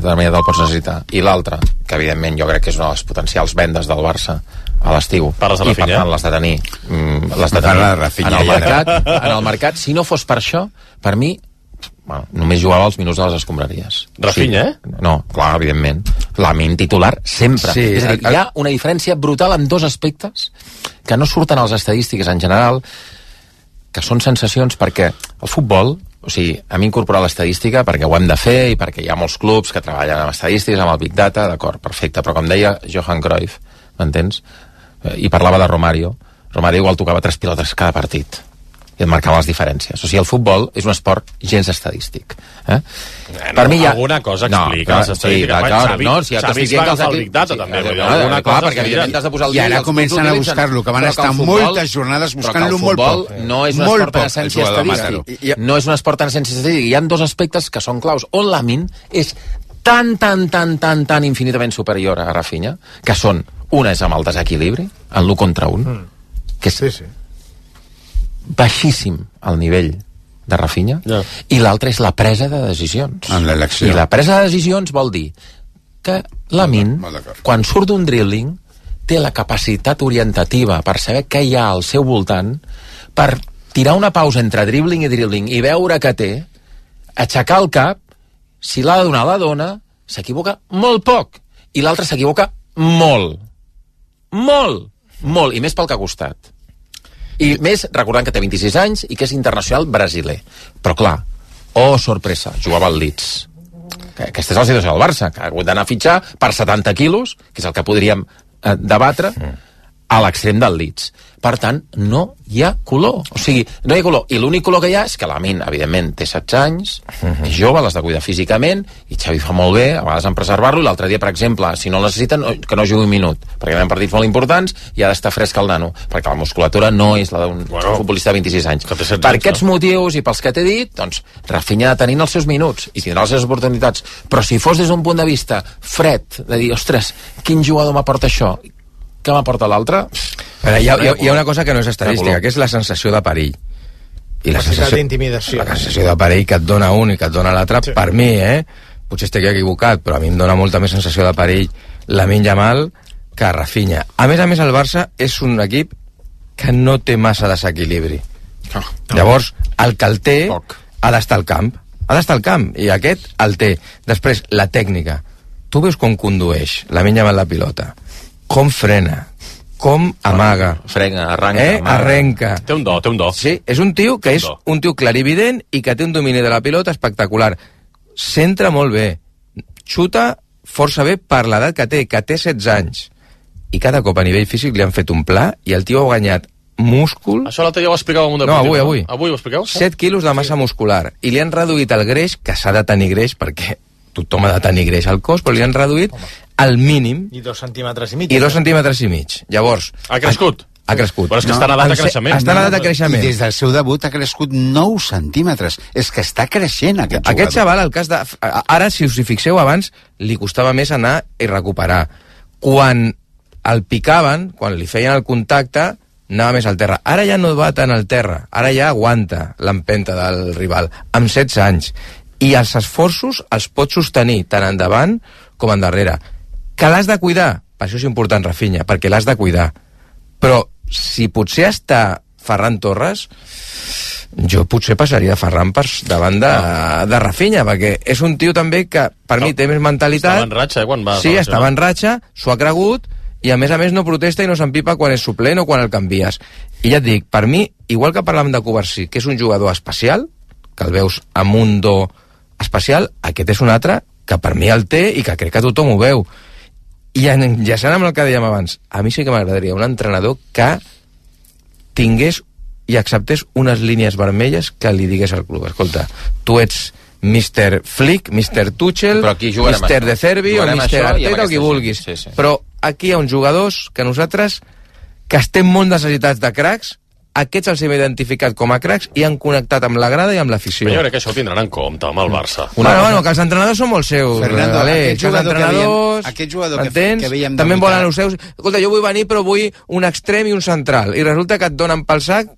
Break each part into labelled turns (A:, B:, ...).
A: també te'l pots necessitar. I l'altre, que evidentment jo crec que és una de les potencials vendes del Barça a l'estiu.
B: Parles de
A: I per
B: Rafinha?
A: tant les de tenir, mm, les de tenir
C: Rafinha,
A: en el
C: ja.
A: mercat. En el mercat, si no fos per això, per mi bueno, només jugava els minuts de les escombraries.
B: Rafinha, eh?
A: No, clar, evidentment. Lamin titular sempre.
C: Sí,
A: és a dir,
C: el-
A: hi ha una diferència brutal en dos aspectes que no surten a les estadístiques en general, que són sensacions perquè el futbol, o sigui, hem incorporat l'estadística perquè ho hem de fer i perquè hi ha molts clubs que treballen amb estadístiques, amb el Big Data, d'acord, perfecte, però com deia Johan Cruyff, m'entens? Eh, I parlava de Romario, Romario igual tocava tres pilotes cada partit i et marcava les diferències. O sigui, el futbol és un esport gens estadístic. Eh?
B: Bueno, alguna cosa explica les estadístiques.
A: Sí, d'acord, no, si ja
B: Xavi
A: t'estic
B: es
A: dient
B: va
A: que els
B: agafar el
A: equips-
B: Big Data,
A: sí,
B: també,
A: eh,
B: vull dir,
A: eh,
B: alguna
A: clar,
B: cosa
A: perquè evidentment t'has de posar al
C: I ara comencen a buscar-lo, que van estar
A: el
C: moltes jornades
A: però que
C: buscant-lo
A: el
C: molt
A: futbol
C: poc.
A: no és un esport en
C: poc, el
A: essència estadístic. No és un esport en essència estadístic. Hi ha dos aspectes que són claus. On Lamin és tan, tan, tan, tan, tan infinitament superior a Rafinha, que són, una és amb el desequilibri, en l'1 contra 1, que és
D: Sí, sí.
A: Baixíssim el nivell de Rafinha,
B: Ja.
A: i l'altre és la presa de decisions.
C: En l'elecció.
A: I la presa de decisions vol dir que Lamin, quan surt d'un dribbling, té la capacitat orientativa per saber què hi ha al seu voltant, per tirar una pausa entre dribbling i dribbling i veure què té, aixecar el cap, si l'ha de donar, la dona, s'equivoca molt poc, i l'altre s'equivoca molt. Molt, molt, i més pel que ha costat. I més, recordant que té 26 anys i que és internacional brasiler. Però clar, oh, sorpresa, jugava al Leeds. Que aquesta és la situació del Barça, que ha hagut d'anar a fitxar per 70 quilos, que és el que podríem eh, debatre, a l'extrem del Leeds. Per tant, no hi ha color. O sigui, no hi ha color. I l'únic color que hi ha és que la Min, evidentment, té 16 anys, és jove, l'has de cuidar físicament, i Xavi fa molt bé, a vegades en preservar-lo, i l'altre dia, per exemple, si no el necessiten, no- que no jugui un minut, perquè hi ha partits molt importants i ha d'estar fresc el nano, perquè la musculatura no és la d'un
B: Bueno,
A: futbolista de 26 anys.
B: que té 16
A: Per
B: anys,
A: aquests
B: no?
A: motius i pels que t'he dit, doncs, Rafinha ha de tenir els seus minuts i tindrà les seves oportunitats. Però si fos des d'un punt de vista fred, de dir, ostres, quin jugador m'aporta això? Què m'aporta l'altre?
E: Però hi, ha, hi, ha, hi ha una cosa que no és estadística, que és la sensació de perill. I la
D: Capacitat
E: sensació,
D: d'intimidació.
E: la sensació de perill que et dona un i que et dona l'altre,
D: Sí.
E: per mi, eh? Potser estic equivocat, però a mi em dona molta més sensació de perill la Yamal que Rafinha. A més a més, el Barça és un equip que no té massa desequilibri. Llavors, el que el té
A: Poc.
E: ha d'estar al camp. Ha d'estar al camp, i aquest el té. Després, la tècnica. Tu veus com condueix la Yamal la pilota, com frena, com amaga,
A: Frega, arranca.
E: eh?
A: amaga.
E: arrenca.
B: Té un do, té un do.
E: Sí, és un tio que és
B: do.
E: un tio clarivident i que té un domini de la pilota espectacular. Centra molt bé, xuta força bé per l'edat que té, que té 16 anys. I cada cop a nivell físic li han fet un pla i el tio ha guanyat múscul,
B: Això l'altre dia ho explicava un
E: No,
B: deportiu,
E: avui, avui.
B: Avui ho expliqueu?
E: 7 quilos de massa muscular, i li han reduït el greix, que s'ha de tenir greix perquè tothom ha de tenir greix al cos, però li han reduït al mínim
D: I dos centímetres i mig.
E: i dos centímetres i mig. Llavors...
B: Ha crescut?
E: Ha crescut.
B: Però és que està en edat de creixement.
E: Està en edat de
C: I
E: creixement.
C: des del seu debut ha crescut 9 centímetres. És que està creixent aquest jugador.
E: Aquest xaval, el cas de... Ara, si us hi fixeu, abans li costava més anar i recuperar. Quan el picaven, quan li feien el contacte, anava més al terra. Ara ja no va tant al terra, ara ja aguanta l'empenta del rival, amb 16 anys. I els esforços els pot sostenir tant endavant com endarrere. Que l'has de cuidar, per això és important, Rafinha, perquè l'has de cuidar. Però si potser està Ferran Torres, jo potser passaria Ferran per davant de, de Rafinha, perquè és un tio també que per mi té més mentalitat.
B: Estava en ratxa, eh, quan va
E: Sí, estava en ratxa, s'ho ha cregut, i a més a més no protesta i no s'empipa quan és suplent o quan el canvies. I ja et dic, per mi, igual que parlàvem de Covarsí, que és un jugador especial, que el veus amb un do especial, aquest és un altre que per mi el té i que crec que tothom ho veu. I enllaçant amb el que dèiem abans, a mi sí que m'agradaria un entrenador que tingués i acceptés unes línies vermelles que li digués al club. Escolta, tu ets Mr. Flick, Mr. Tuchel, Mr. De Cervi o Mr. Arteta o qui vulguis.
A: Sí, sí.
E: Però aquí hi ha uns jugadors que nosaltres, que estem molt necessitats de cracs, aquests els hem identificat com a cracs i han connectat amb la grada i amb l'afició.
B: Jo crec que això ho tindran en compte amb el Barça.
E: Una bueno, bueno, que els entrenadors són molt seus.
C: Fernando,
E: Ale,
C: aquest jugador que veiem- aquest jugador que- que veiem
E: També volen els seus... Escolta, jo vull venir però vull un extrem i un central. I resulta que et donen pel sac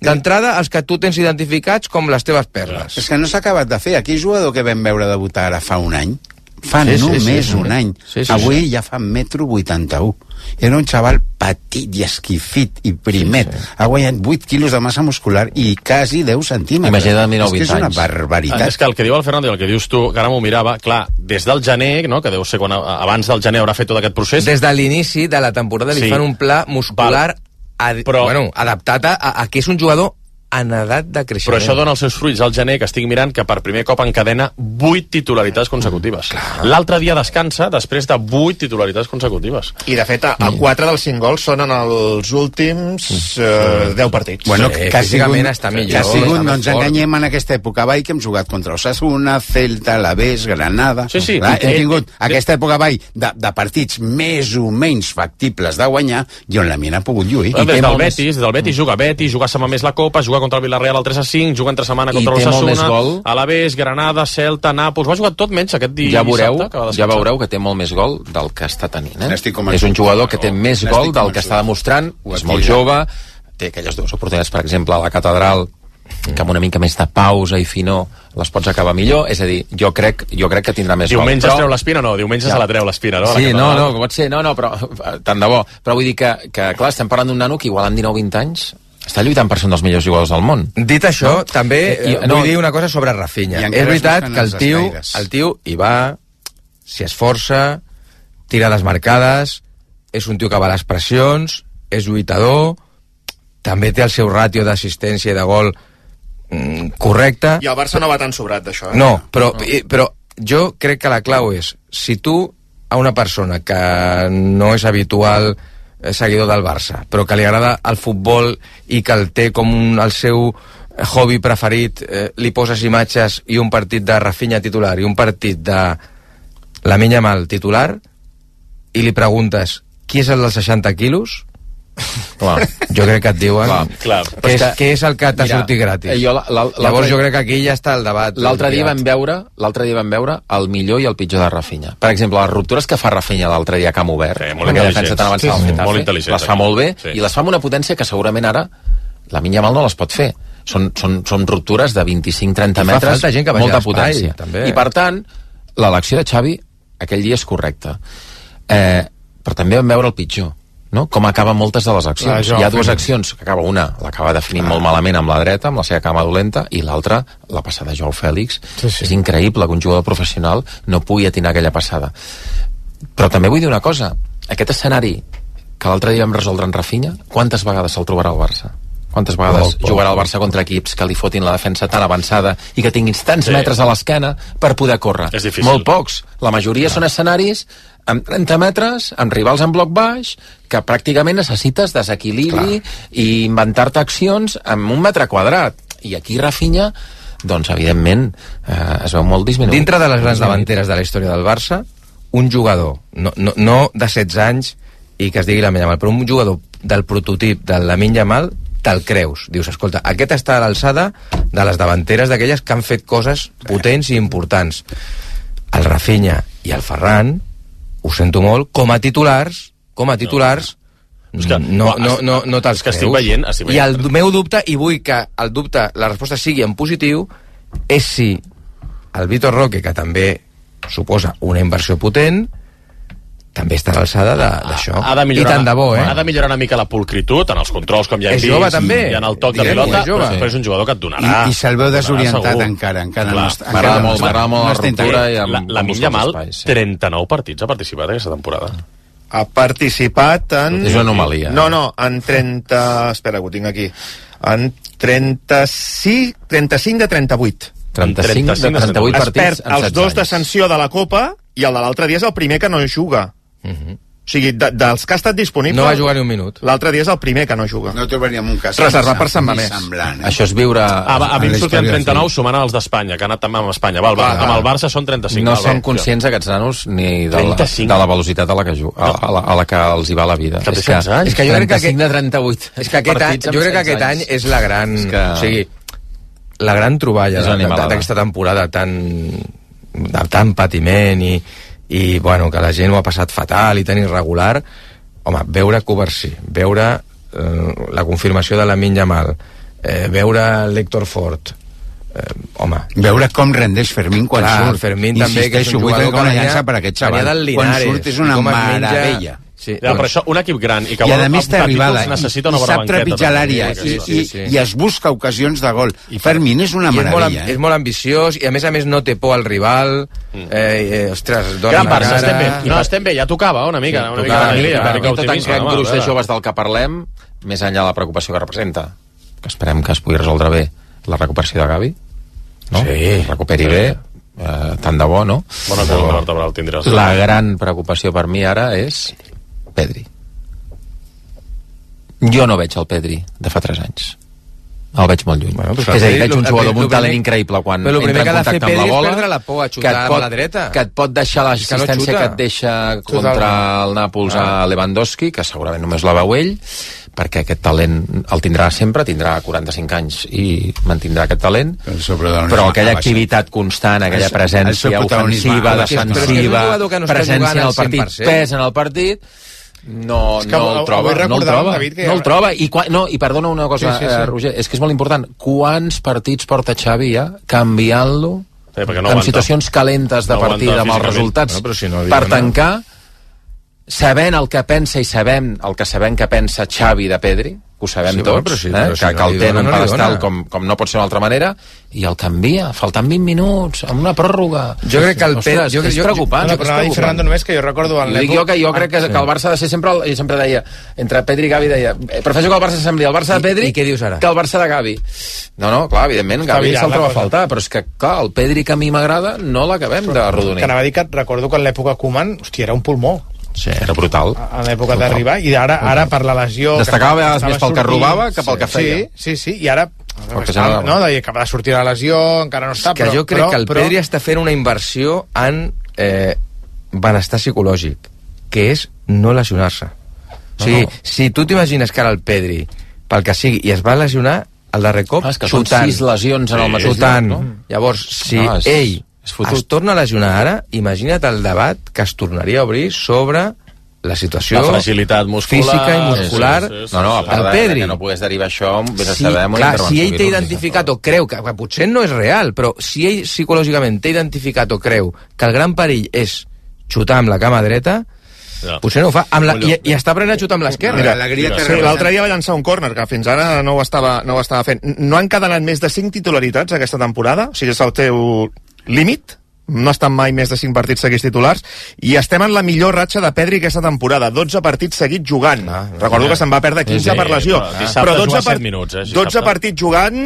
E: d'entrada els que tu tens identificats com les teves perles.
C: És que no s'ha acabat de fer. Aquell jugador que vam veure debutar ara fa un any, fa
E: Sí, sí,
C: només
E: sí, sí.
C: un any.
E: Sí, sí,
C: Avui ja fa metro 81. Era un xaval petit i esquifit i primet.
E: Sí, sí.
C: Ha guanyat 8 quilos de massa muscular i quasi 10 centímetres.
A: Imagina't de 19,
C: és que és
A: 20
C: una
A: anys.
C: barbaritat.
B: És que el que diu el Fernando i el que dius tu, que ara m'ho mirava, clar, des del gener, no, que deu ser quan abans del gener haurà fet tot aquest procés,
E: Des de l'inici de la temporada li
B: Sí.
E: fan un pla muscular ad,
B: Però-
E: bueno, adaptat a, a, a que és un jugador en edat de
B: però
E: creixement.
B: això dona els seus fruits al gener, que estic mirant que per primer cop encadena 8 titularitats consecutives. L'altre dia descansa després de 8 titularitats consecutives.
D: I, de fet, a,
E: Mm.
D: a 4 dels 5 gols són en els últims eh, 10 partits.
C: Bueno,
E: Sí,
C: que ha
E: físicament
C: sigut,
E: està millor,
C: que ha sigut,
E: està
C: no ens
E: fort.
C: enganyem en aquesta època ball que hem jugat contra Osasuna, Celta, l'Aves, Granada...
B: Sí, sí.
C: Clar, hem
B: Eh,
C: tingut
B: eh,
C: aquesta època ball de, de partits més o menys factibles de guanyar i on la mina ha pogut lluir.
B: Des del Betis, des del Betis juga Betis, juga setmana més la Copa, juga contra el Villarreal el 3 a 5, juga entre setmana contra l'Ossassuna. Alavés, Granada, Celta, Nàpols, va jugar tot menys aquest dia
A: ja veureu,
B: dissabte, que
A: ja veureu que té molt més gol del que està tenint. Eh? És un jugador que té més
C: N'estic
A: gol del que està demostrant,
C: Ho
A: és molt jove, té aquelles dues oportunitats, per exemple, a la catedral, que amb una mica més de pausa i finor les pots acabar millor, és a dir, jo crec, jo crec que tindrà més
B: Diumenge
A: gol.
B: es treu l'espina, no? Diumenge
A: Ja.
B: se la treu l'espina, no?
A: Sí, no, no, que pot ser, no, no, però tant de bo. Però vull dir que, que clar, estem parlant d'un nano que igual amb 19-20 anys està lluitant per ser un dels millors jugadors del món.
E: Dit això, no? també
A: Eh, i-
E: eh,
A: no,
E: vull dir una cosa sobre Rafinha. És veritat que el tio,
C: escaires.
E: el tio hi va, s'hi esforça, tira desmarcades, és un tio que va a les pressions, és lluitador, també té el seu ràtio d'assistència i de gol mm, correcte.
D: I el Barça no va tan sobrat d'això. Eh?
E: No, però, i, però jo crec que la clau és, si tu a una persona que no és habitual seguidor del Barça, però que li agrada el futbol i que el té com un, el seu hobby preferit, eh, li poses imatges i un partit de Rafinha titular i un partit de la Minya Mal titular i li preguntes qui és el dels 60 quilos
A: Clar.
E: jo crec que et diuen
A: Clar,
B: clar.
E: què, és,
A: que-
E: què és el que t'ha sortit gratis
A: eh, jo la- la-
E: llavors jo crec que aquí ja està el debat
A: L'altre dia vam veure l'altre dia vam veure el millor i el pitjor de Rafinha. Per exemple, les ruptures que fa Rafinha l'altre dia a Camp Obert,
B: Sí, molt
A: que defensa tan avançada
B: Sí, sí,
A: Getafe,
B: molt intel·ligents,
A: les fa molt bé
B: Sí.
A: i les fa amb una potència que segurament ara la Minya Mal no les pot fer. Són, són, són ruptures de 25-30
E: I fa
A: metres,
E: gent que
A: molta potència.
E: també.
A: I per tant, l'elecció de Xavi aquell dia és correcta. Eh, però també vam veure el pitjor no? com acaben moltes de les accions.
D: Joao
A: Hi ha dues accions, que acaba una, l'acaba definint molt malament amb la dreta, amb la seva cama dolenta, i l'altra, la passada de Joao Fèlix.
E: Sí, sí.
A: És increïble que un jugador professional no pugui atinar aquella passada. Però també vull dir una cosa, aquest escenari que l'altre dia vam resoldre en Rafinha, quantes vegades se'l trobarà al Barça? Quantes vegades
E: poc,
A: jugarà el Barça contra equips que li fotin la defensa tan avançada i que tinguin tants
B: Sí.
A: metres a l'esquena per poder córrer?
B: És difícil.
A: Molt pocs. La majoria són escenaris amb 30 metres, amb rivals en bloc baix, que pràcticament necessites desequilibri i inventar-te accions amb un metre quadrat. I aquí Rafinha, doncs, evidentment, eh, es veu molt disminuït.
E: Dintre de les grans davanteres de la història del Barça, un jugador, no, no, no de 16 anys i que es digui la Yamal, però un jugador del prototip de la Yamal te'l creus. Dius, escolta, aquest està a l'alçada de les davanteres d'aquelles que han fet coses potents i importants. El Rafinha i el Ferran, ho sento molt, com a titulars, com a titulars,
B: És que-
E: no,
B: no,
E: no, no, no te'ls
B: que estic veient- estic
E: I
B: veient.
E: el meu dubte, i vull que el dubte, la resposta sigui en positiu, és si el Vitor Roque, que també suposa una inversió potent, també està a l'alçada d'això.
B: Ha de
E: I
B: millorar,
E: tant de bo, eh?
B: Ha de millorar una mica la pulcritud en els controls, com ja hem
E: És
B: vist.
E: jove, també.
B: I en el toc de pilota,
E: és jove.
B: però, és un jugador que et donarà.
C: I, i se'l veu desorientat encara, encara
B: Clar.
C: no.
A: M'agrada molt, m'agrada molt
C: no
A: la ruptura i amb,
B: La, la Minya Mal,
A: espais, sí.
B: 39 partits ha participat aquesta temporada.
D: Ha participat en...
A: És una anomalia.
D: No, no, en 30... Espera, que ho tinc aquí. En 36, 35 de 38.
A: 35 de 38
D: Es
A: partits
D: perd
A: en
D: els
A: 16
D: dos de sanció de la Copa i el de l'altre dia és el primer que no juga. O sigui, de, dels que ha estat disponible...
E: No va jugar ni un minut.
D: L'altre dia és el primer que no juga.
C: No trobaríem un cas
D: Reservat per Sant Mamés.
C: semblant, eh?
A: Això és viure...
B: Ah, va, a mi
C: en
B: em sortien
C: del
B: 39 sumant els d'Espanya, que ha anat també amb Espanya. Va, el, Bar
D: Va,
B: amb el Barça són 35.
A: no són conscients aquests nanos ni de la,
B: 35.
A: de la velocitat a la que, ju a, a, la, a la que els hi va la vida.
B: Que
A: és que,
B: 16 anys.
A: és que jo crec que
E: 35
A: de 38
E: És que aquest any, jo crec que
A: 16
E: aquest any és la gran...
A: És que-
E: O sigui, la gran troballa
A: animalada.
E: d'aquesta temporada tan, de tant patiment i, i bueno, que la gent ho ha passat fatal i tan irregular home, veure Coversí, veure eh, la confirmació de la Minya Mal, eh, veure l'Héctor Fort, eh, home,
C: Veure com rendeix Fermín quan
E: Clar,
C: surt.
E: Fermín també, que és un jugador que
C: llança
E: venia-
C: per aquest xaval. Quan surt és una meravella.
E: Sí,
B: Ja, però això, un equip gran i que
C: I
B: vol
C: a més té arribada i,
B: necessita
C: i
B: una bona
C: sap
B: banqueta.
C: trepitjar l'àrea
B: eh,
C: i,
B: aquesta.
E: sí,
C: i,
E: sí.
C: i es busca ocasions de gol. I Fermín és una
E: I és molt,
C: meravella.
E: amb- és
C: eh?
E: molt ambiciós i a més a més no té por al rival eh, eh, ostres, dona
B: Gran Barça,
E: cara
B: estem bé. No, estem bé, ja tocava una mica, una mica
A: Tocava,
B: d'alegria,
A: per
B: una
A: mi
B: mica
A: tot
B: d'optimisme. home,
A: gruix de joves del que parlem, més enllà de la preocupació que representa, que esperem que es pugui resoldre bé la recuperació de Gavi, no?
E: Sí.
A: Que es recuperi bé, eh, tant de bo, no?
B: Bona columna vertebral tindràs.
A: La gran preocupació per mi ara és Pedri. Jo no veig el Pedri de fa 3 anys. El veig molt lluny.
E: Bueno, pues
A: és a dir, veig un jugador amb un talent increïble quan
E: però
A: entra
E: que
A: en contacte amb la
E: és
A: bola.
E: la por a
A: que
E: xutar
A: et
E: amb la dreta.
A: Que et pot deixar l'assistència
E: xuta.
A: que, et deixa contra el Nàpols a Lewandowski, que segurament només la veu ell, perquè aquest talent el tindrà sempre, tindrà 45 anys i mantindrà aquest talent, però aquella activitat constant, aquella presència ofensiva,
E: que
A: defensiva,
E: que no
A: presència en el partit,
E: 100%.
A: pes en el partit, no,
D: És que
A: no el troba, no el troba,
D: David, que
A: no el troba. I, quan, no, I perdona una cosa,
D: Sí, sí, sí.
A: Eh, Roger, és que és molt important. Quants partits porta Xavi ja canviant-lo
B: Sí, no
A: en
B: aguanta.
A: situacions calentes de
B: No aguanta
A: amb els resultats
E: No, però si no
A: per tancar sabent el que pensa i sabem el que sabem que pensa Xavi de Pedri que ho sabem
E: Sí,
A: tots,
E: però sí,
A: eh?
E: si
A: que,
E: no
A: que el té en un
E: no
A: pedestal com, com no pot ser d'una altra manera i el canvia, faltant 20 minuts amb una pròrroga
E: Jo crec que el Pedri- jo-
A: és
E: jo-
A: preocupant,
D: No,
A: és
D: però
A: preocupant.
D: Fernando, només que jo recordo en
A: dic jo que jo crec que,
E: Ah,
A: que el Barça ha de ser sempre, el, jo sempre deia, entre Pedri i Gavi deia, eh, prefereixo que el Barça sembli el Barça de
E: I-
A: Pedri
E: i què dius ara?
A: que el Barça de Gavi. No, no, clar, evidentment,
D: Està
A: Gavi se'l troba a faltar, però és que, clar, el Pedri que a mi m'agrada no l'acabem de
D: Que
A: rodonir.
D: anava a dir que recordo que en l'època Koeman, hòstia, era un pulmó
A: Sí, era brutal.
D: en l'època d'arribar i ara ara per la lesió
A: Destacava
D: que
A: a més pel que robava que pel que feia.
D: sí, sí, sí, i ara
A: Perquè
D: estava,
A: ja no-
D: no, deia, acaba de sortir de la lesió encara no està,
E: que
D: però,
E: jo crec
D: però,
E: que el
D: però,
E: Pedri està fent una inversió en eh, benestar psicològic, que és no lesionar-se. O sigui,
A: no.
E: si tu t'imagines que ara el Pedri, pel que sigui, i es va lesionar el darrer cop,
A: Ah, és que són
E: xutant,
A: sis lesions en el mateix
E: xutant.
A: lloc, no?
E: Llavors, si
A: Ah, és-
E: ell
A: és fotut.
E: es torna a lesionar ara, imagina't el debat que es tornaria a obrir sobre la situació
B: La fragilitat muscular...
E: física i muscular
B: Sí, sí, sí,
A: No, no, a
B: sí.
A: part de,
E: Pedri.
A: que no pogués derivar això, vés a
E: si,
A: saber una
E: clar, si ell té identificat o creu que, que potser no és real, però si ell psicològicament té identificat o creu que el gran perill és xutar amb la cama dreta,
B: Ja.
E: potser no ho fa. Amb la, i, I està aprenent a xutar amb l'esquerra.
D: Sí, l'altre dia va llançar un córner, que fins ara no ho estava, no ho estava fent. No han encadenat més de 5 titularitats aquesta temporada? O sigui, és el teu límit? No estan mai més de 5 partits seguits titulars. I estem en la millor ratxa de Pedri aquesta temporada. 12 partits seguits jugant.
E: Ah,
D: Recordo que se'n va perdre 15
A: Sí,
D: per lesió.
B: però dissabte juga set minuts, eh, dissabte.
D: 12 partits jugant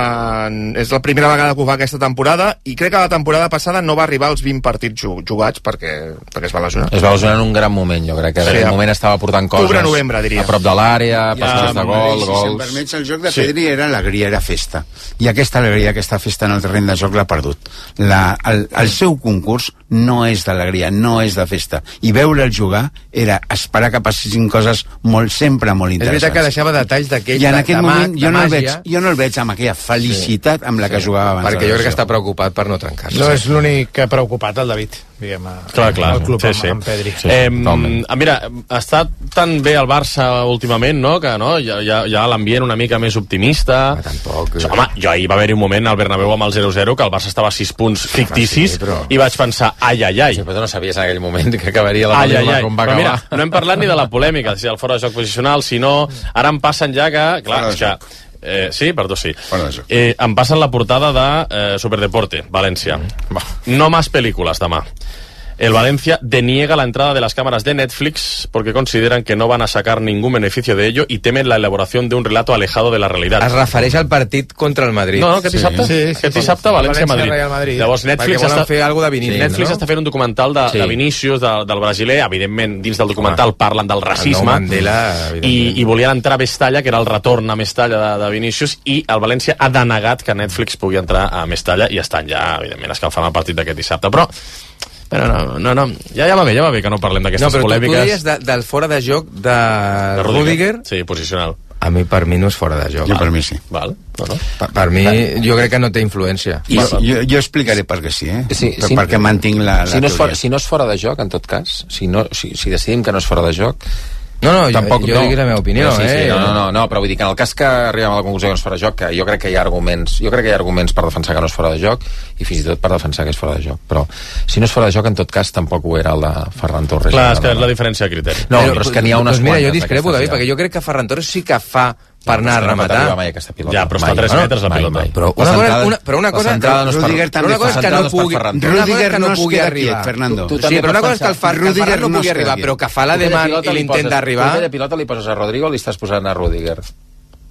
D: eh, és la primera vegada que ho fa aquesta temporada i crec que la temporada passada no va arribar als 20 partits ju- jugats perquè, perquè es va lesionar.
A: Es va lesionar en un gran moment, jo crec que en
D: Sí,
A: aquell moment estava portant coses
D: Octubre-novembre, diria.
A: a prop de l'àrea, passes de gol,
C: si
A: gols...
C: permets, el joc de Pedri era alegria, era festa. I aquesta alegria, aquesta festa en el terreny de joc l'ha perdut. La, el, el seu concurs no és d'alegria, no és de festa. I veure'l jugar era esperar que passessin coses molt, sempre molt
E: És
C: interessants.
E: veritat que deixava detalls d'aquells
C: I en
E: de,
C: aquell
E: de,
C: moment
E: mag,
C: jo
E: de
C: no, el veig,
E: màgia,
C: jo no el veig amb aquella felicitat amb la que jugava abans.
E: perquè
C: de
E: jo crec que està preocupat per no trencar-se.
D: No és l'únic que ha preocupat el David, diguem,
B: Clar, clar.
D: al club
B: sí,
D: amb,
B: sí.
D: amb Pedri.
B: Sí, eh,
A: totalment.
B: mira, està tan bé el Barça últimament, no?, que no, ja, ja, ja l'ambient una mica més optimista.
E: Ah, tampoc,
B: home, jo ahir va haver-hi un moment al Bernabéu amb el 0-0 que el Barça estava a 6 punts ficticis
E: sí, però-
B: i vaig pensar, ai, ai, ai.
A: Sí, però tu no sabies en aquell moment que acabaria la
B: Ai, ai, ai.
A: com va
B: Però
A: acabar.
B: mira, no hem parlat ni de la polèmica, si el fora de joc posicional, si no... Ara em passen ja que... Clar, que Eh, sí, perdó, sí.
C: De joc.
B: Eh, em passen la portada de eh, Superdeporte, València. No más películas demà. El Valencia deniega la entrada de las cámaras de Netflix porque consideran que no van a sacar ningún beneficio de ello y temen la elaboración de un relato alejado de la realidad.
E: Es refereix al partit contra el Madrid.
B: No, no, aquest dissabte,
D: Sí, sí,
B: aquest
D: sí.
B: dissabte València-Madrid.
D: Madrid.
B: Llavors Netflix està,
E: fer alguna de Vinícius,
B: Netflix
E: no?
B: està fent un documental de,
E: Sí.
B: de Vinícius, de, del brasiler, evidentment dins del documental parlen del racisme
E: nou Mandela,
B: i, i volien entrar a Mestalla, que era el retorn a Mestalla de, de Vinícius i el València ha denegat que Netflix pugui entrar a Mestalla i estan ja, evidentment, escalfant el partit d'aquest dissabte, però però no, no, no, ja, ja va bé, ja va bé que no parlem
E: No,
B: d'aquestes
E: però tu, tu
B: polèmiques.
E: deies de, del fora de joc de,
B: de
E: Rudiger.
B: Sí, posicional.
E: A mi, per mi, no és fora de joc.
C: Jo per mi sí.
B: Val, no, no.
E: Per, per mi, jo crec que no té influència.
C: I, jo, jo explicaré per què sí, eh?
A: Sí,
C: per,
A: sí.
C: perquè mantinc la, la
A: si no, és fora, si no és fora de joc, en tot cas, si, no, si, si decidim que no és fora de joc,
E: No, no, jo,
A: Tampoc,
E: jo dic la meva opinió,
A: sí, sí,
E: eh?
A: no, no, no, no, però vull dir que en el cas que arribem a la conclusió que no és fora de joc, que jo crec que hi ha arguments, jo crec que hi ha arguments per defensar que no és fora de joc i fins i tot per defensar que és fora de joc, però si no és fora de joc en tot cas tampoc ho era el de Ferran Torres.
B: Clar,
A: No,
B: és que
A: no,
B: és
A: no.
B: la diferència de criteri.
A: No, però és que n'hi ha unes
E: doncs mira, jo discrepo, David, perquè jo crec que Ferran Torres sí que fa per anar a
A: no
E: rematar.
A: arriba mai aquesta pilota.
B: Ja, però està a
A: Mai,
B: tres
A: mai,
B: metres la pilota.
A: mai.
E: Però
A: La
E: una cosa- una- però una cosa-
A: la no
C: Rudiger
A: la
C: també
E: una cosa és que no pugui...
A: Ferran
E: però una cosa és
C: Rudiger no
E: no pugui arribar.
C: Fernando.
A: Tu- tu
E: Sí, però una cosa és que el, el
C: Rudiger
E: no
C: no
E: pugui arribar, però que fa l'ademán
A: aquella
E: i
A: pilota li
E: l'intenta
A: poses-
E: arribar...
A: Tu aquella pilota li poses a Rodrigo o li estàs posant a Rudiger?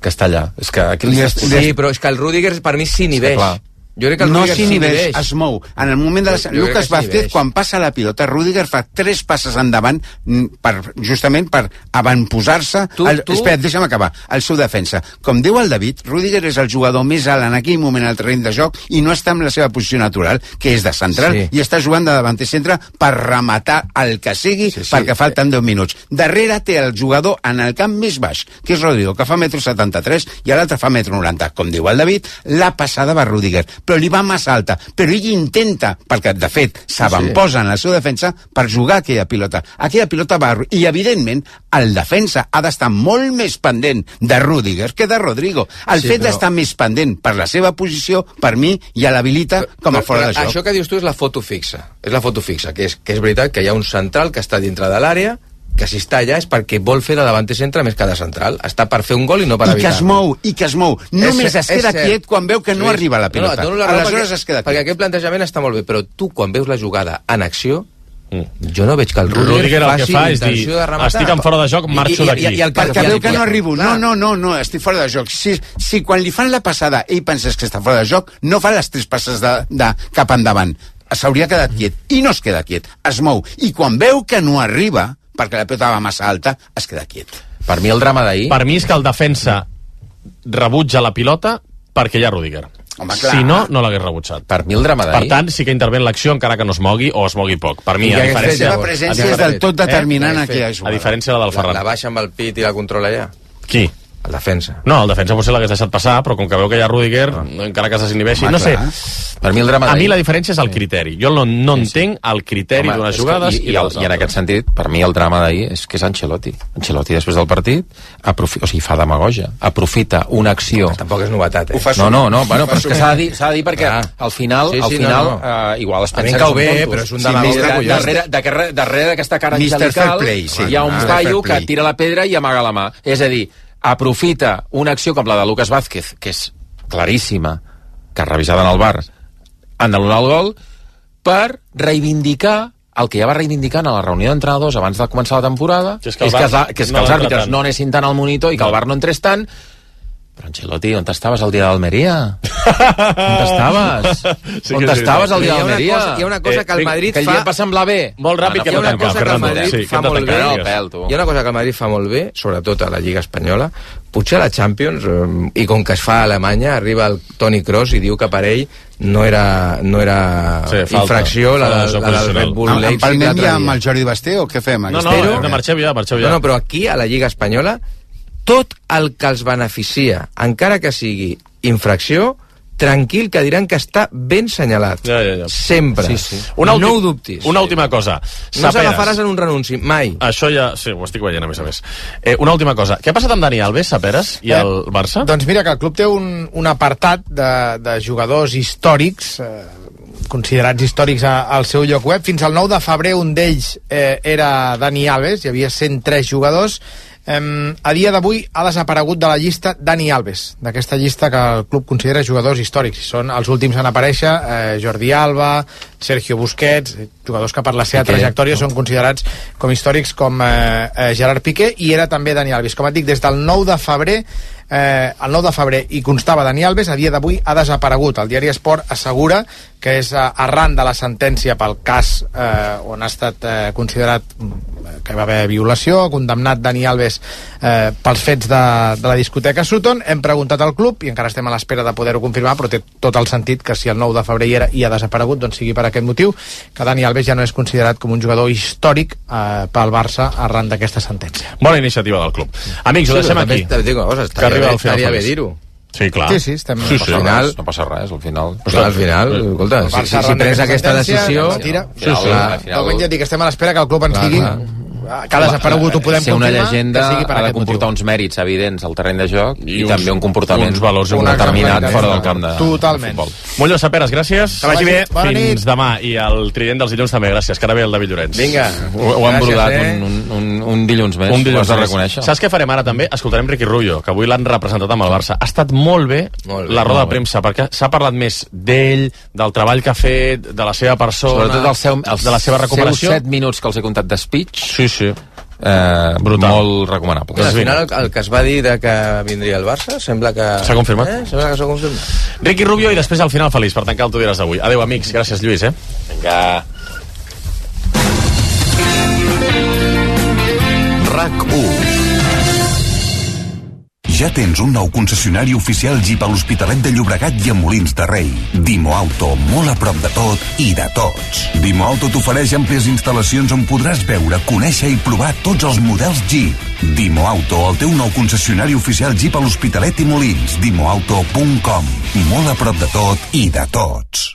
A: Que està allà. És que aquí li estàs.
E: Sí, però és que el Rudiger per mi s'inhibeix.
A: clar.
E: Jo crec que el
C: no s'inhibeix, es mou. En el moment de la...
E: Jo-
C: Lucas
E: que
C: Vázquez, quan passa la pilota, Rudiger fa tres passes endavant mm, per, justament per avantposar-se...
E: Tu-
C: Espera, deixa'm acabar. El seu defensa. Com diu el David, Rudiger és el jugador més alt en aquell moment al terreny de joc i no està en la seva posició natural, que és de central,
E: Sí.
C: i està jugant de davanter centre per rematar el que sigui
E: Sí, sí.
C: perquè falten 10 minuts. Darrere té el jugador en el camp més baix, que és Rodrigo, que fa metro 73 i l'altre fa metro 90. Com diu el David, la passada va a Rudiger, però li va massa alta. Però ell intenta, perquè de fet s'avantposa en la seva defensa per jugar aquella pilota. Aquella pilota va... I evidentment el defensa ha d'estar molt més pendent de Rudiger que de Rodrigo. El
E: Sí,
C: fet
E: però-
C: d'estar més pendent per la seva posició, per mi, ja l'habilita com a fora de joc.
E: Això que dius tu és la foto fixa. És la foto fixa, que és, que és veritat que hi ha un central que està dintre de l'àrea, que si està allà és perquè vol fer de davanter centre més que de central. Està per fer un gol i no per
C: I que
E: evitar.
C: es mou, i que es mou. Només
E: cert,
C: es queda
E: cert.
C: quiet quan veu que no
E: Lluís,
C: arriba la pilota.
E: No, dono la
C: Aleshores
E: perquè,
C: es queda
E: Perquè
C: quiet.
E: aquest plantejament està molt bé, però tu quan veus la jugada en acció,
B: Mm.
E: jo no veig que el Rudiger,
B: Rudiger el que fa és dir, estic en fora de joc, marxo
E: I- i-
B: d'aquí.
E: i- i el
C: Perquè veu que no arribo. No, no, no, no, estic fora de joc. Si, si quan li fan la passada ell pensés que està fora de joc, no fa les tres passes de, de cap endavant. S'hauria quedat quiet. I no es queda quiet. Es mou. I quan veu que no arriba, perquè la pilota va massa alta, es queda quiet.
A: Per mi el drama d'ahir...
B: Per mi és que el defensa rebutja la pilota perquè hi ha Rudiger.
C: Home, clar.
B: Si no, no l'hagués rebutjat.
A: Per mi el drama
B: Per
A: d'ahir...
B: tant, sí que intervé en l'acció encara que no es mogui o es mogui poc. Per mi,
E: I
B: a
C: La
B: diferència...
E: llavors?
C: presència
E: A
C: és del tot
E: Eh?
C: determinant
E: Què
C: en
E: hagués
C: aquella
B: A diferència de la del
E: La,
B: Ferran.
E: la baixa amb el pit i la controla allà.
B: Qui?
E: El defensa.
B: No, el defensa potser l'hagués deixat passar, però com que veu que hi ha Rudiger, encara que s'inhibeixi... No sé,
C: clar.
A: Per mi el drama
B: a mi la diferència és el criteri. Jo no, no entenc el criteri d'unes jugades
A: i,
B: i,
A: i, el, I en aquest sentit, per mi el drama d'ahir és que és Ancelotti. Ancelotti, després del partit, aprofi... o sigui, fa demagogia. Aprofita una acció...
E: Tampoc és novetat, eh?
C: Ho fa
A: No, no, no, bueno, però és que s'ha de dir, s'ha de dir perquè
E: Clar.
A: al final,
E: Sí,
A: al
E: sí,
A: final
E: no, no.
A: eh, igual es
E: A mi
A: pensa que
E: cau
A: són
E: bé, però és un
C: Sí,
E: demagog de collons.
A: darrere, darrere, darrere d'aquesta cara angelical
C: sí.
A: hi ha un
C: Ah,
A: paio que tira la pedra i amaga la mà. És a dir, aprofita una acció com la de Lucas Vázquez, que és claríssima, que ha revisada en el bar, anul·lar el gol, per reivindicar el que ja va reivindicant a la reunió d'entrenadors abans de començar la temporada,
B: Que és que el
A: és que, els- que, és que
B: no
A: els àrbitres no anessin tant al monitor i que
B: No.
A: el bar no entrés tant, però Ancelotti, on estaves el dia d'Almeria? on estaves?
B: Sí
A: on
B: que
A: estaves el dia
E: Hi ha una
A: d'Almeria?
E: cosa- hi ha una cosa que el Madrid
A: que el
E: fa-
A: dia et va semblar bé?
B: Molt ràpid, que
E: Hi ha
B: no
E: una cosa que el. Madrid
B: Sí, que
E: fa molt bé.
A: No, pèl.
E: Hi ha una cosa que el Madrid fa molt bé, sobretot a la Lliga Espanyola, potser a la Champions, eh, i com que es fa a Alemanya, arriba el Toni Kroos i diu que per ell no era, no era
B: Sí, falta.
E: infracció la,
B: joc
E: la del. Red Bull
C: em
E: Leipzig
C: palmem
E: l'altre
C: ja amb el Jordi Basté o què fem?
B: No, no, hem de marxeu ja, marxeu ja.
E: No, no, però aquí, a la Lliga Espanyola, tot el que els beneficia, encara que sigui infracció, tranquil, que diran que està ben senyalat.
B: Ja, ja, ja.
E: Sempre.
A: Sí, sí.
B: Una
E: no ho dubtis.
B: Una última cosa.
E: No s'agafaràs en un renunci, mai.
B: Això ja... Sí, ho estic veient, a més a més. Eh, una última cosa. Què ha passat amb Dani Alves, Saperes, i
F: Eh,
B: el Barça?
F: Doncs mira que el club té un, un apartat de, de jugadors històrics, eh, considerats històrics a, al seu lloc web. Fins al 9 de febrer un d'ells eh, era Dani Alves, hi havia 103 jugadors. Eh, a dia d'avui ha desaparegut de la llista Dani Alves, d'aquesta llista que el club considera jugadors històrics. Són els últims en aparèixer eh, Jordi Alba, Sergio Busquets, eh, jugadors que per la seva
A: Piqué,
F: trajectòria són considerats com històrics com eh, eh, Gerard Piqué i era també Dani Alves. Com et dic, des del 9 de febrer eh, el 9 de febrer i constava Dani Alves, a dia d'avui ha desaparegut. El diari Esport assegura que és eh, arran de la sentència pel cas eh, on ha estat eh, considerat mm, que va haver violació, condemnat Dani Alves eh, pels fets de, de la discoteca Sutton. Hem preguntat al club i encara estem a l'espera de poder-ho confirmar, però té tot el sentit que si el 9 de febrer hi era i ha desaparegut, doncs sigui per aquest motiu, que Dani Alves ja no és considerat com un jugador històric eh, pel Barça arran d'aquesta sentència.
B: Bona iniciativa del club. Amics, ho
E: Sí,
B: deixem
E: però també
B: aquí.
E: També una cosa,
B: Que
E: estaria
B: arriba
E: bé,
B: al final
E: estaria bé dir-ho.
B: Sí, clar.
F: Sí, sí, estem-
B: Sí,
A: No
B: sí.
A: passa,
E: final-
A: res, no passa res, al final.
E: Clar, al final, escolta, si, si, si prens aquesta decisió...
F: retira.
A: Sí, sí,
E: clar.
A: al final-
F: dic que estem a l'espera que el club ens
E: Clar,
F: digui
E: clar.
F: Que ha desaparegut ho podem
A: ser una llegenda
F: que sigui per
A: ha de comportar
F: motiu.
A: uns mèrits evidents al terreny de joc i,
B: I uns-
A: també un comportament
B: uns valors
A: un
F: Una
A: determinat fora del camp de,
F: Totalment.
A: de futbol.
B: Mollo Saperes, gràcies.
F: Que vagi bé. Bona
B: Fins
F: nit.
B: demà. I el trident dels dilluns també, gràcies. Que ara ve el David Llorenç.
E: Vinga.
A: Ho, ho han brodat
E: eh?
A: un, un, un, un dilluns més,
B: Un dilluns
A: ho has de
B: més.
A: reconèixer.
B: Saps què farem ara també? Escoltarem Ricky Rubio, que avui l'han representat amb el Barça. Ha estat molt bé,
E: Molt bé,
B: la roda de premsa, perquè s'ha parlat més d'ell, del treball que ha fet, de la seva persona,
A: Sobretot el seu, els
B: de la seva recuperació.
A: seus 7 minuts que els he contat de speech,
B: Sí, sí.
A: Eh,
B: Brutal.
A: molt recomanable.
E: Al final el, el que es va dir de que vindria el Barça sembla que...
B: S'ha confirmat.
E: Eh? Sembla que s'ha confirmat.
B: Ricky Rubio i després al final feliç per tancar el Tu diràs d'avui. Adéu, amics. Gràcies, Lluís, eh?
A: Vinga.
G: RAC1 ja tens un nou concessionari oficial Jeep a l'Hospitalet de Llobregat i a Molins de Rei. Dimo Auto, molt a prop de tot i de tots. Dimo Auto t'ofereix àmplies instal·lacions on podràs veure, conèixer i provar tots els models Jeep. Dimo Auto, el teu nou concessionari oficial Jeep a l'Hospitalet i Molins. Dimoauto.com. Molt a prop de tot i de tots.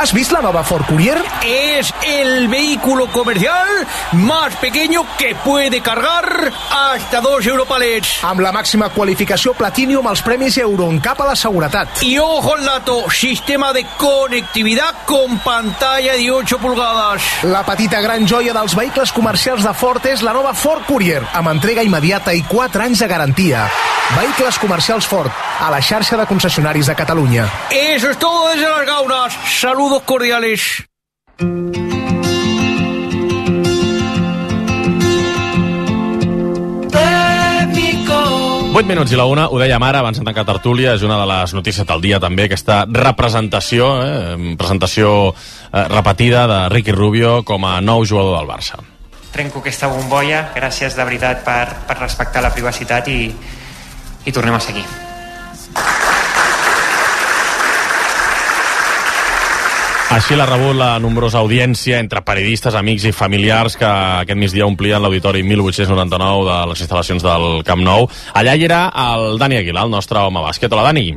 H: ¿Has visto la nueva Ford Courier? Es el vehículo comercial más pequeño que puede cargar hasta dos Europalets.
F: Amb la màxima qualificació Platinum als premis Euroncap a la seguretat.
H: Y ojo al dato, sistema de conectividad con pantalla de 8 pulgadas.
F: La petita gran joia dels vehicles comercials de Ford és la nova Ford Courier, amb entrega immediata i 4 anys de garantia. Vehicles comercials Ford, a la xarxa de concessionaris de Catalunya.
H: Eso es todo desde las gaunas. Saludos cordiales.
B: 8 minuts i la una, ho dèiem ara, abans de tancar tertúlia, és una de les notícies del dia també, aquesta representació, eh, presentació eh, repetida de Ricky Rubio com a nou jugador del Barça.
I: trenco aquesta bombolla, gràcies de veritat per, per respectar la privacitat i, i tornem a seguir.
B: Així l'ha rebut la nombrosa audiència entre periodistes, amics i familiars que aquest migdia omplien l'auditori 1899 de les instal·lacions del Camp Nou. Allà hi era el Dani Aguilar, el nostre home bàsquet. Hola, Dani.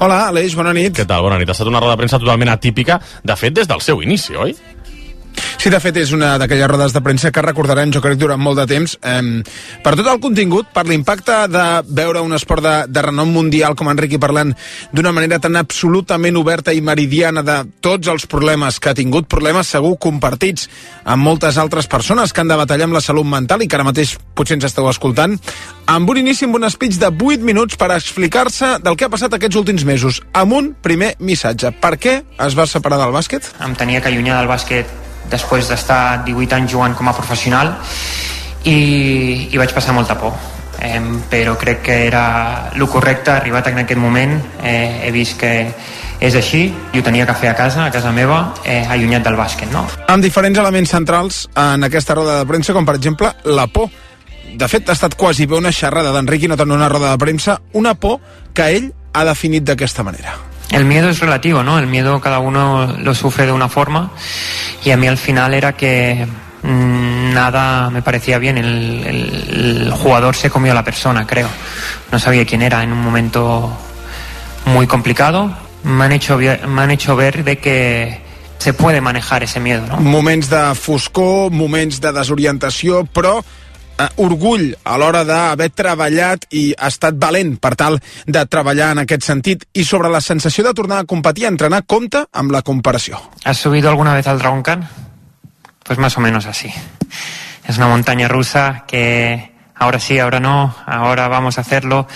J: Hola, Aleix, bona nit.
B: Què tal? Bona nit. Ha estat una roda de premsa totalment atípica, de fet, des del seu inici, oi?
J: Sí, de fet, és una d'aquelles rodes de premsa que recordarem, jo crec, durant molt de temps, eh, per tot el contingut, per l'impacte de veure un esport de, de renom mundial com Enriqui parlant d'una manera tan absolutament oberta i meridiana de tots els problemes que ha tingut, problemes segur compartits amb moltes altres persones que han de batallar amb la salut mental i que ara mateix potser ens esteu escoltant, amb un inici amb un speech de 8 minuts per explicar-se del que ha passat aquests últims mesos, amb un primer missatge. Per què es va separar del bàsquet?
I: Em tenia que allunyar del bàsquet després d'estar 18 anys jugant com a professional i, i vaig passar molta por. Eh, però crec que era el correcte, arribat en aquest moment, eh, he vist que és així i ho tenia que fer a casa, a casa meva, eh, allunyat del bàsquet, no?
J: amb diferents elements centrals en aquesta roda de premsa, com per exemple la por. De fet, ha estat quasi bé una xerrada d'Enriqui, no tant una roda de premsa, una por que ell ha definit d'aquesta manera.
I: El miedo es relativo, ¿no? El miedo cada uno lo sufre de una forma y a mí al final era que mm, nada me parecía bien. El, el- el jugador se comió a la persona, creo. No sabía quién era en un momento muy complicado. Me han hecho, me han hecho ver de que se puede manejar ese miedo, ¿no?
J: Moments de foscor, moments de desorientació, però eh, orgull a l'hora d'haver treballat i ha estat valent per tal de treballar en aquest sentit. I sobre la sensació de tornar a competir, a entrenar, compte amb la comparació.
I: ¿Has subido alguna vez al Dragon Khan? Pues más o menos así. Es una montaña rusa que ahora sí, ahora no, ahora vamos a hacerlo,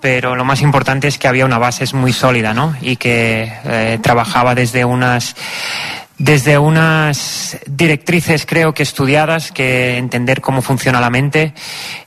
I: pero lo más importante es que había una base muy sólida, ¿no? Y que eh, trabajaba desde unas desde unas directrices creo que estudiadas, que entender cómo funciona la mente,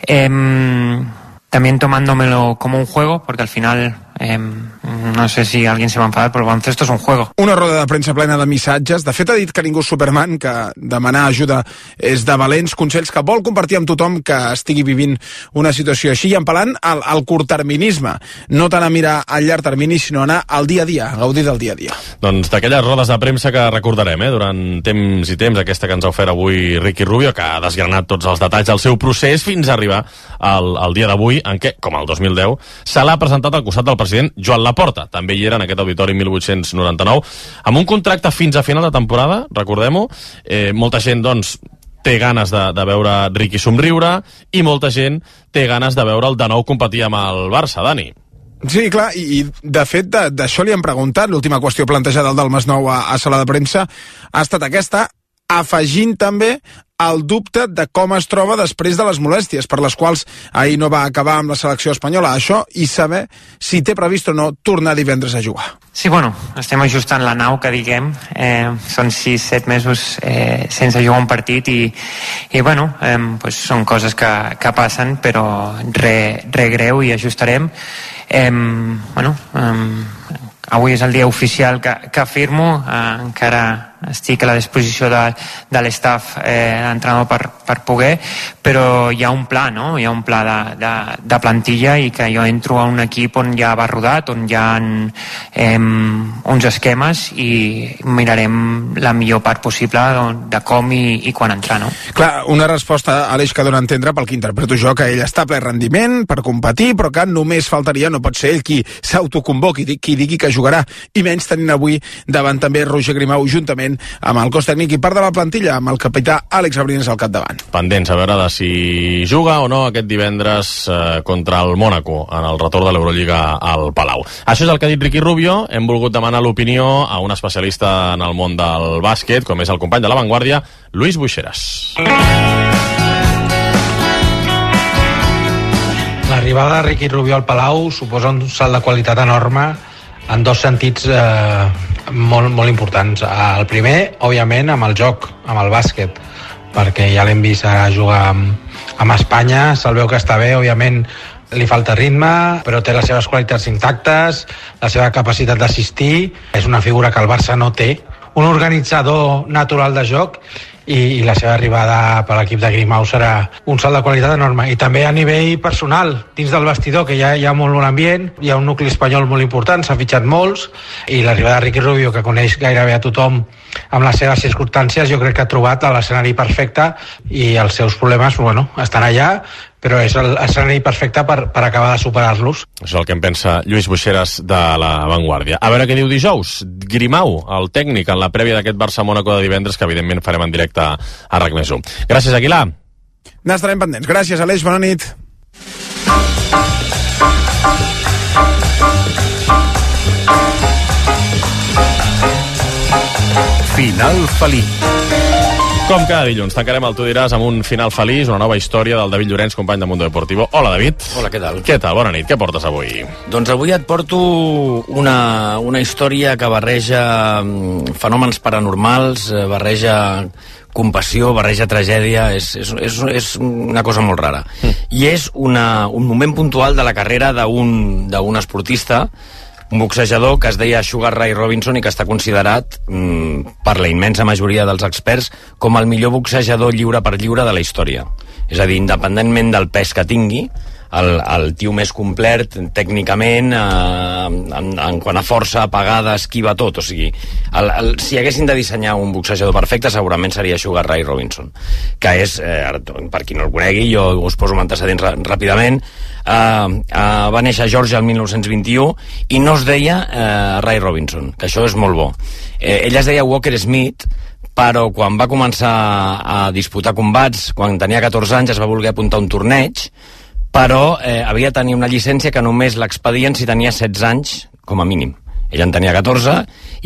I: em, también tomándomelo como un juego, porque al final Eh, no sé si alguien se va a enfadar, però el baloncesto és un juego.
J: Una roda de premsa plena de missatges. De fet, ha dit que ningú és Superman, que demanar ajuda és de valents consells que vol compartir amb tothom que estigui vivint una situació així i empalant al, al curtterminisme. No tant a mirar al llarg termini, sinó anar al dia a dia, a gaudir del dia a dia.
B: Doncs d'aquelles rodes de premsa que recordarem, eh, durant temps i temps, aquesta que ens ha ofert avui Ricky Rubio, que ha desgranat tots els detalls del seu procés fins a arribar al, al dia d'avui, en què, com el 2010, se l'ha presentat al costat del president president Joan Laporta, també hi era en aquest auditori 1899, amb un contracte fins a final de temporada, recordem-ho, eh, molta gent, doncs, té ganes de, de veure Ricky somriure i molta gent té ganes de veure'l de nou competir amb el Barça, Dani.
J: Sí, clar, i, i de fet d'això li han preguntat, l'última qüestió plantejada del Masnou a, a sala de premsa ha estat aquesta, afegint també el dubte de com es troba després de les molèsties per les quals ahir no va acabar amb la selecció espanyola. Això i saber si té previst o no tornar divendres a jugar.
I: Sí, bueno, estem ajustant la nau, que diguem. Eh, són 6-7 mesos eh, sense jugar un partit i, i bueno, eh, pues són coses que, que passen, però re, re greu i ajustarem. Eh, bueno, eh, avui és el dia oficial que, que firmo, eh, encara estic a la disposició de, de l'estaf eh, d'entrenador per, per poder, però hi ha un pla, no? Hi ha un pla de, de, de plantilla i que jo entro a un equip on ja va rodat, on hi ha eh, uns esquemes i mirarem la millor part possible de, com i, i quan entrar, no?
J: Clar, una resposta, Aleix, que dona a entendre pel que interpreto jo, que ell està ple rendiment per competir, però que només faltaria, no pot ser ell qui s'autoconvoqui, qui digui que jugarà, i menys tenint avui davant també Roger Grimau juntament moment amb el cos tècnic i part de la plantilla amb el capità Àlex Abrines al capdavant.
B: Pendents a veure de si juga o no aquest divendres eh, contra el Mónaco en el retorn de l'Eurolliga al Palau. Això és el que ha dit Ricky Rubio. Hem volgut demanar l'opinió a un especialista en el món del bàsquet, com és el company de La Vanguardia, Luis Buixeras.
K: L'arribada de Ricky Rubio al Palau suposa un salt de qualitat enorme en dos sentits eh, molt, molt importants. El primer, òbviament, amb el joc, amb el bàsquet, perquè ja l'hem vist ara jugar amb, amb Espanya, se'l veu que està bé, òbviament li falta ritme, però té les seves qualitats intactes, la seva capacitat d'assistir, és una figura que el Barça no té, un organitzador natural de joc i, i la seva arribada per l'equip de Grimau serà un salt de qualitat enorme. I també a nivell personal, dins del vestidor, que ja hi ha molt bon ambient, hi ha un nucli espanyol molt important, s'ha fitxat molts, i l'arribada de Ricky Rubio, que coneix gairebé a tothom amb les seves circumstàncies, jo crec que ha trobat l'escenari perfecte i els seus problemes bueno, estan allà, però és l'escenari perfecte per, per acabar de superar-los.
B: Això és el que en pensa Lluís Buixeras de la Vanguardia. A veure què diu dijous. Grimau, el tècnic, en la prèvia d'aquest Barça-Mónaco de divendres, que evidentment farem en directe a RAC més Gràcies, Aguilar.
J: N'estarem pendents. Gràcies, Aleix. Bona nit.
G: Final feliç.
B: Com cada dilluns, tancarem el Tu diràs amb un final feliç, una nova història del David Llorenç, company de Mundo Deportivo. Hola, David.
L: Hola, què tal?
B: Què tal? Bona nit. Què portes avui?
L: Doncs avui et porto una, una història que barreja mm, fenòmens paranormals, eh, barreja compassió, barreja tragèdia, és, és, és, és una cosa molt rara. Mm. I és una, un moment puntual de la carrera d'un esportista un boxejador que es deia Sugar Ray Robinson i que està considerat mm, per la immensa majoria dels experts com el millor boxejador lliure per lliure de la història. És a dir, independentment del pes que tingui, el, el tio més complet tècnicament eh, en, en quant a força, apagada, esquiva tot. O sigui, el, el, si haguessin de dissenyar un boxejador perfecte segurament seria Sugar Ray Robinson que és, eh, per qui no el conegui jo us poso un antecedent ràpidament. Eh, eh, va néixer a Georgia el 1921 i no es deia eh, Ray Robinson que això és molt bo. Eh, ella es deia Walker Smith però quan va començar a disputar combats, quan tenia 14 anys es va voler apuntar un torneig però eh, havia de tenir una llicència que només l'expedien si tenia 16 anys, com a mínim. Ell en tenia 14,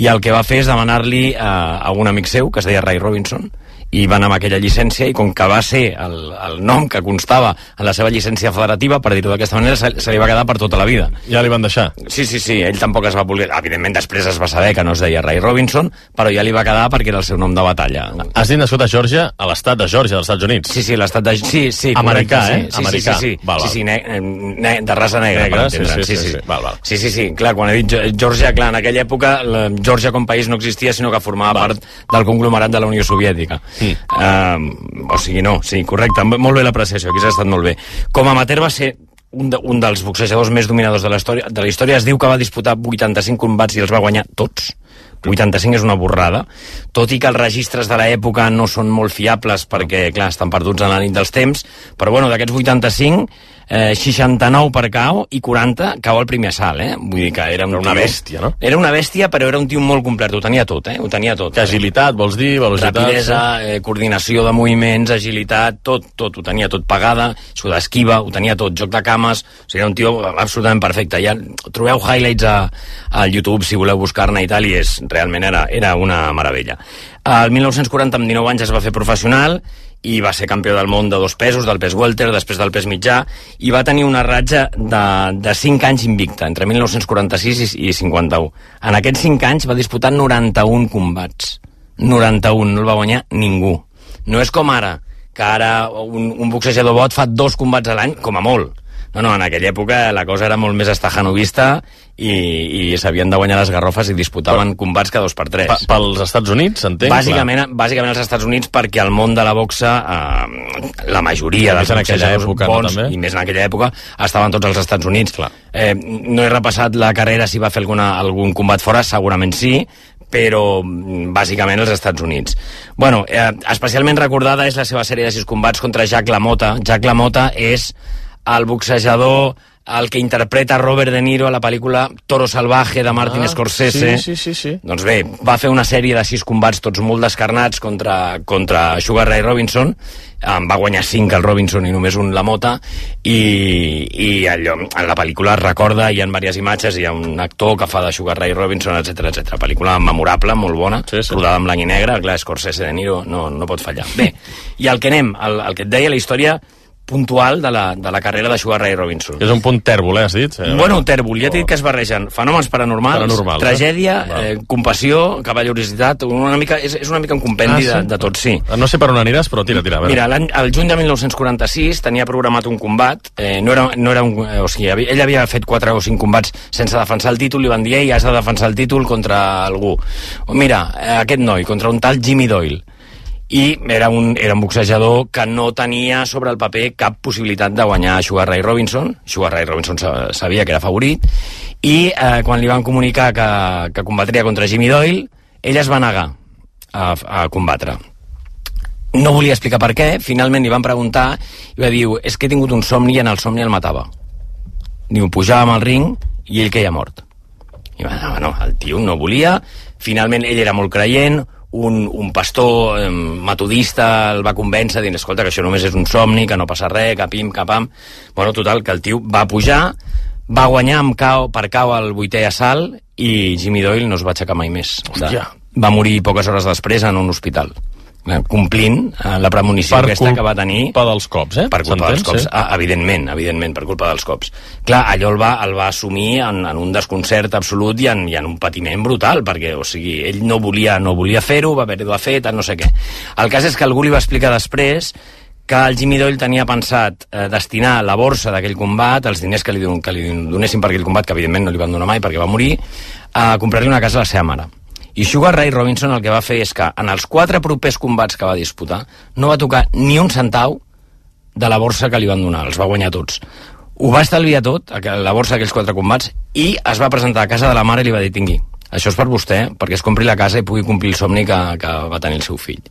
L: i el que va fer és demanar-li a, a un amic seu, que es deia Ray Robinson, i va anar amb aquella llicència i com que va ser el, el nom que constava en la seva llicència federativa, per dir-ho d'aquesta manera, se, se li va quedar per tota la vida.
B: Ja li van deixar?
L: Sí, sí, sí, ell tampoc es va voler... Evidentment, després es va saber que no es deia Ray Robinson, però ja li va quedar perquè era el seu nom de batalla.
B: Has dit nascut a Georgia, a l'estat de Georgia, dels Estats Units.
L: Sí, sí, l'estat de... Sí, sí,
B: Americà,
L: correcte,
B: eh?
L: Sí,
B: Americà.
L: Sí, sí, sí,
B: Val, val.
L: sí, sí ne, ne, de raça negra,
B: Negra,
L: per
B: sí,
L: entendre'ns,
B: sí, sí, sí. Val, val.
L: Sí, sí, sí, clar, quan he dit Ge- Georgia, clar, en aquella època la Georgia com país no existia, sinó que formava part del conglomerat de la Unió Soviètica. Mm. Uh, o sigui, no, sí, correcte, molt bé l'apreciació, aquí s'ha estat molt bé. Com a amateur va ser un, de, un dels boxejadors més dominadors de la història. De la història es diu que va disputar 85 combats i els va guanyar tots. 85 és una borrada, tot i que els registres de l'època no són molt fiables perquè, clar, estan perduts en la nit dels temps, però bueno, d'aquests 85, eh, 69 per KO i 40 cau al primer assalt, eh? Vull dir que era, un
B: Era una
L: tio-
B: bèstia, no?
L: Era una bèstia, però era un tio molt complet, ho tenia tot, eh? Ho tenia tot.
B: Que agilitat, vols dir, velocitat...
L: Rapidesa, eh, coordinació de moviments, agilitat, tot, tot, ho tenia tot pagada, això d'esquiva, ho tenia tot, joc de cames, o sigui, era un tio absolutament perfecte. Ja trobeu highlights a, al YouTube si voleu buscar-ne i tal, i és, realment era, era una meravella. El 1940, amb 19 anys, es va fer professional i va ser campió del món de dos pesos, del pes welter, després del pes mitjà, i va tenir una ratja de, de 5 anys invicta, entre 1946 i, i 51. En aquests 5 anys va disputar 91 combats. 91, no el va guanyar ningú. No és com ara, que ara un, un boxejador bot fa dos combats a l'any, com a molt. No, no, en aquella època la cosa era molt més estajanovista i, i s'havien de guanyar les garrofes i disputaven combats cada dos per tres.
B: Pa, pels Estats Units, entenc?
L: Bàsicament, bàsicament als Estats Units perquè el món de la boxa, eh, la majoria dels
B: en aquella època, no,
L: bons,
B: també?
L: i més en aquella època, estaven tots als Estats Units.
B: Clar.
L: Eh, no he repassat la carrera si va fer alguna, algun combat fora, segurament sí, però mm, bàsicament als Estats Units. Bueno, eh, especialment recordada és la seva sèrie de sis combats contra Jack LaMotta. Jack LaMotta és el boxejador el que interpreta Robert De Niro a la pel·lícula Toro Salvaje de Martin
B: Ah,
L: Scorsese.
B: sí, sí, sí, sí.
L: Doncs bé, va fer una sèrie de sis combats tots molt descarnats contra, contra Sugar Ray Robinson, en va guanyar cinc el Robinson i només un la Mota, i, i allò, en la pel·lícula es recorda, hi ha diverses imatges, hi ha un actor que fa de Sugar Ray Robinson, etc etc. Pel·lícula memorable, molt bona, sí, sí. rodada en blanc i negre, clar, Scorsese de Niro no, no pot fallar. Bé, i el que anem, el, el que et deia, la història puntual de la, de la carrera de Sugar Ray Robinson.
B: És un punt tèrbol, eh, has dit? Eh,
L: Bueno, tèrbol, ja t'he dit que es barregen fenòmens paranormals,
B: Paranormals, eh?
L: tragèdia,
B: Val.
L: eh, compassió, cavallorositat, una mica, és, és una mica un compendi
B: Ah,
L: ah,
B: sí?
L: de, de tot, sí.
B: No sé per on aniràs, però tira, tira.
L: Mira, el juny de 1946 tenia programat un combat, eh, no era, no era un, eh, o sigui, havia- ell havia fet 4 o 5 combats sense defensar el títol, li van dir, ei, has de defensar el títol contra algú. Mira, eh, aquest noi, contra un tal Jimmy Doyle i era un, era un boxejador que no tenia sobre el paper cap possibilitat de guanyar Sugar Ray Robinson. Sugar Ray Robinson sa- sabia que era favorit i eh, quan li van comunicar que, que combatria contra Jimmy Doyle, ell es va negar a, a combatre. No volia explicar per què, finalment li van preguntar i va dir, és que he tingut un somni i en el somni el matava. Diu, pujàvem al ring i ell queia mort. I va, no, no, el tio no volia, finalment ell era molt creient, un, un pastor eh, metodista el va convèncer dient, escolta, que això només és un somni, que no passa res, que pim, que pam... Bueno, total, que el tio va pujar, va guanyar amb cau, per cau al vuitè assalt i Jimmy Doyle no es va aixecar mai més.
B: Hòstia.
L: Va morir poques hores després en un hospital complint eh, la premonició
B: Per
L: aquesta que va tenir
B: culpa dels cops, eh?
L: per culpa dels cops,
B: sí.
L: ah, evidentment, evidentment, per culpa dels cops. Clar, allò el va, el va assumir en, en un desconcert absolut i en, i en un patiment brutal, perquè, o sigui, ell no volia, no volia fer-ho, va haver-ho de fer, tal, no sé què. El cas és que algú li va explicar després que el Jimmy Doyle tenia pensat eh, destinar la borsa d'aquell combat, els diners que li, don- que li donessin per aquell combat, que evidentment no li van donar mai perquè va morir, a comprar-li una casa a la seva mare. I Sugar Ray Robinson el que va fer és que en els quatre propers combats que va disputar no va tocar ni un centau de la borsa que li van donar, els va guanyar tots. Ho va estalviar tot, la borsa d'aquells quatre combats, i es va presentar a casa de la mare i li va dir, tingui, això és per vostè, perquè es compri la casa i pugui complir el somni que, que va tenir el seu fill.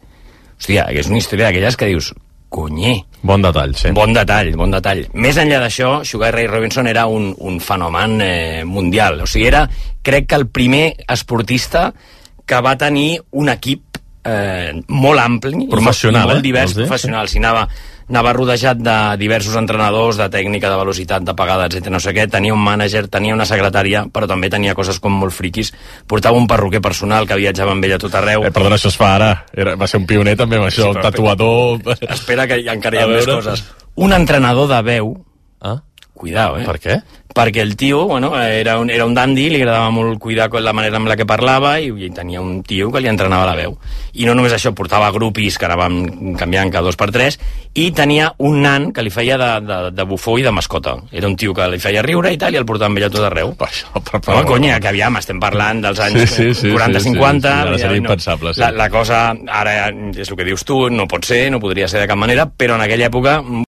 L: Hòstia, és una història d'aquelles que dius, conyer.
B: Bon detall, sí.
L: Bon detall, bon detall. Més enllà d'això, Sugar Ray Robinson era un, un fenomen eh, mundial. O sigui, era, crec que el primer esportista que va tenir un equip eh, molt ampli,
B: Professional,
L: i molt
B: eh?
L: divers,
B: Vols dir?
L: professional. Si anava anava rodejat de diversos entrenadors, de tècnica, de velocitat, de pagada, etc. no sé què, tenia un mànager, tenia una secretària, però també tenia coses com molt friquis, portava un perruquer personal que viatjava amb ell a tot arreu.
B: Eh, perdona, això es fa ara. Era, va ser un pioner també amb això,
L: Sí, però-
B: tatuador...
L: Espera que encara hi ha més coses. Un entrenador de veu,
B: Ah?
L: Cuidao, eh?
B: Per què?
L: perquè el tio, bueno, era un, era un dandy, li agradava molt cuidar la manera amb la que parlava i, i tenia un tio que li entrenava la veu. I no només això, portava grupis que anàvem canviant cada dos per tres i tenia un nan que li feia de, de, de bufó i de mascota. Era un tio que li feia riure i tal i el portava amb ell a tot arreu.
B: Per això, per
L: Home, conya, que aviam, estem parlant dels anys
B: Sí, sí, sí,
L: 40-50.
B: sí, sí, sí, seria impensable, sí.
L: La, la cosa, ara és el que dius tu, no pot ser, no podria ser de cap manera, però en aquella època